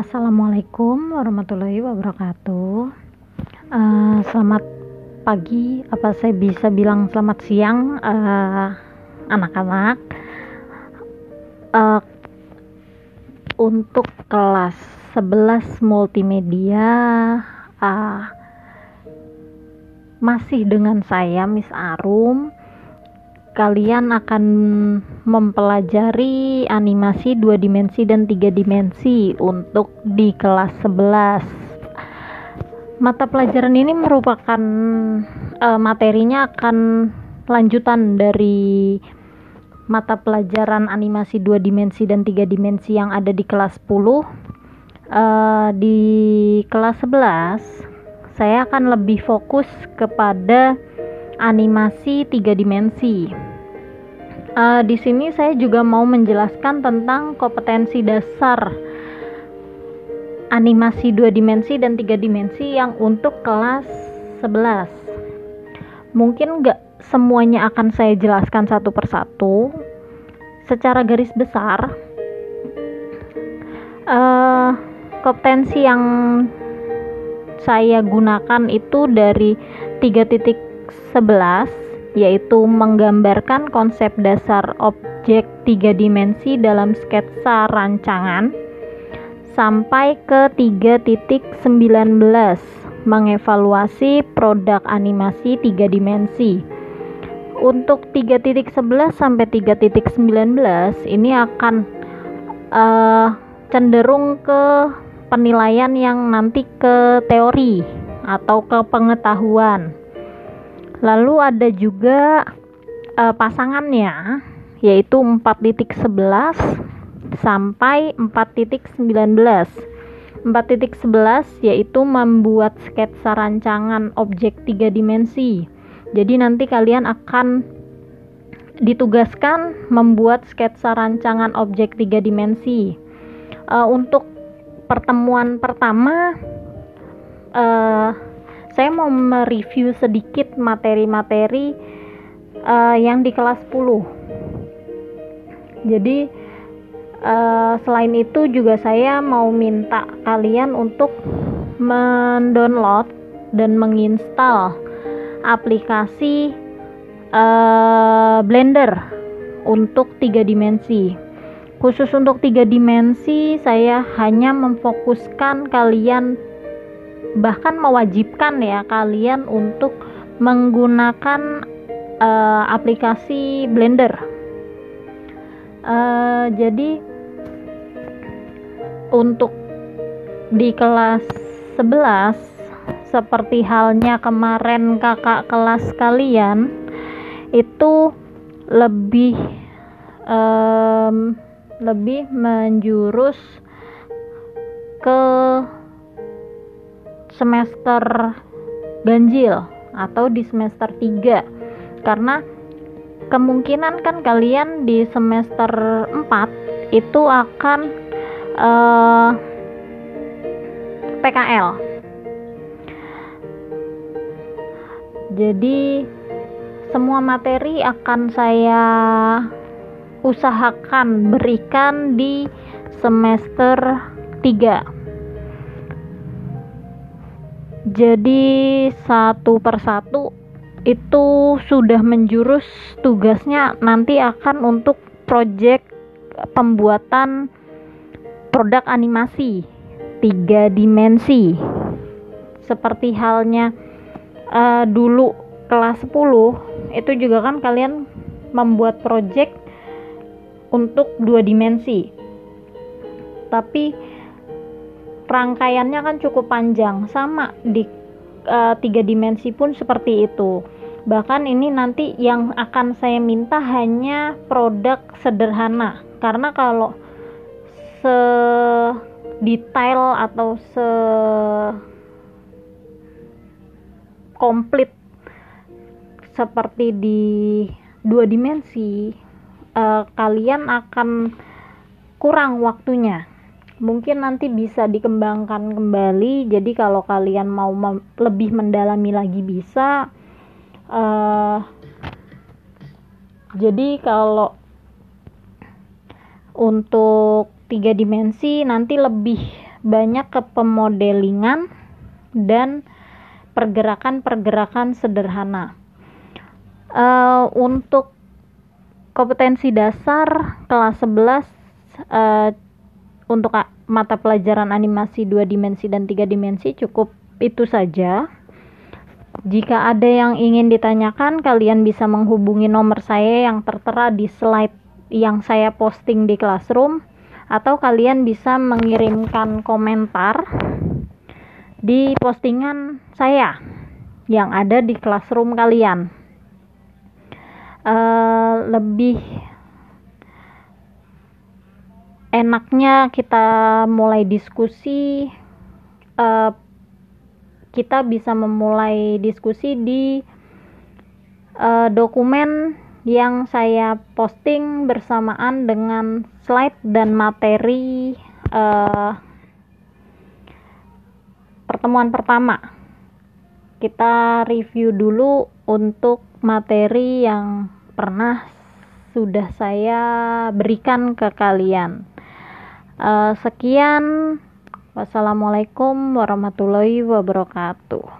Assalamualaikum warahmatullahi wabarakatuh. Uh, selamat pagi, apa saya bisa bilang selamat siang, uh, anak-anak. Uh, untuk kelas 11 multimedia, uh, masih dengan saya Miss Arum kalian akan mempelajari animasi dua dimensi dan tiga dimensi untuk di kelas 11 mata pelajaran ini merupakan uh, materinya akan lanjutan dari mata pelajaran animasi dua dimensi dan tiga dimensi yang ada di kelas 10 uh, eh, di kelas 11 saya akan lebih fokus kepada animasi tiga dimensi. Uh, di sini saya juga mau menjelaskan tentang kompetensi dasar animasi dua dimensi dan tiga dimensi yang untuk kelas 11. Mungkin nggak semuanya akan saya jelaskan satu persatu. Secara garis besar, uh, kompetensi yang saya gunakan itu dari tiga titik 11 yaitu menggambarkan konsep dasar objek tiga dimensi dalam sketsa rancangan sampai ke 3.19 mengevaluasi produk animasi tiga dimensi. Untuk 3.11 sampai 3.19 ini akan uh, cenderung ke penilaian yang nanti ke teori atau ke pengetahuan Lalu ada juga uh, pasangannya yaitu 4.11 sampai 4.19. 4.11 yaitu membuat sketsa rancangan objek tiga dimensi. Jadi nanti kalian akan ditugaskan membuat sketsa rancangan objek tiga dimensi. Uh, untuk pertemuan pertama uh, saya mau mereview sedikit materi-materi uh, yang di kelas 10 jadi uh, selain itu juga saya mau minta kalian untuk mendownload dan menginstal aplikasi uh, Blender untuk tiga dimensi. Khusus untuk tiga dimensi saya hanya memfokuskan kalian bahkan mewajibkan ya kalian untuk menggunakan uh, aplikasi Blender. Uh, jadi untuk di kelas 11 seperti halnya kemarin kakak kelas kalian itu lebih um, lebih menjurus ke semester ganjil atau di semester 3 karena kemungkinan kan kalian di semester 4 itu akan uh, eh, PKL jadi semua materi akan saya usahakan berikan di semester 3 jadi satu persatu itu sudah menjurus tugasnya nanti akan untuk proyek pembuatan produk animasi tiga dimensi. Seperti halnya uh, dulu kelas 10 itu juga kan kalian membuat proyek untuk dua dimensi. Tapi rangkaiannya kan cukup panjang sama di uh, tiga dimensi pun seperti itu. Bahkan ini nanti yang akan saya minta hanya produk sederhana. Karena kalau se detail atau se komplit seperti di dua dimensi uh, kalian akan kurang waktunya mungkin nanti bisa dikembangkan kembali jadi kalau kalian mau mem lebih mendalami lagi bisa uh, jadi kalau untuk tiga dimensi nanti lebih banyak ke pemodelingan dan pergerakan-pergerakan sederhana. Uh, untuk kompetensi dasar kelas 11 uh, untuk mata pelajaran animasi dua dimensi dan tiga dimensi cukup itu saja. Jika ada yang ingin ditanyakan, kalian bisa menghubungi nomor saya yang tertera di slide yang saya posting di Classroom atau kalian bisa mengirimkan komentar di postingan saya yang ada di Classroom kalian. Uh, lebih enaknya kita mulai diskusi uh, kita bisa memulai diskusi di uh, dokumen yang saya posting bersamaan dengan slide dan materi uh, pertemuan pertama. Kita review dulu untuk materi yang pernah sudah saya berikan ke kalian. Uh, sekian Wassalamualaikum warahmatullahi wabarakatuh.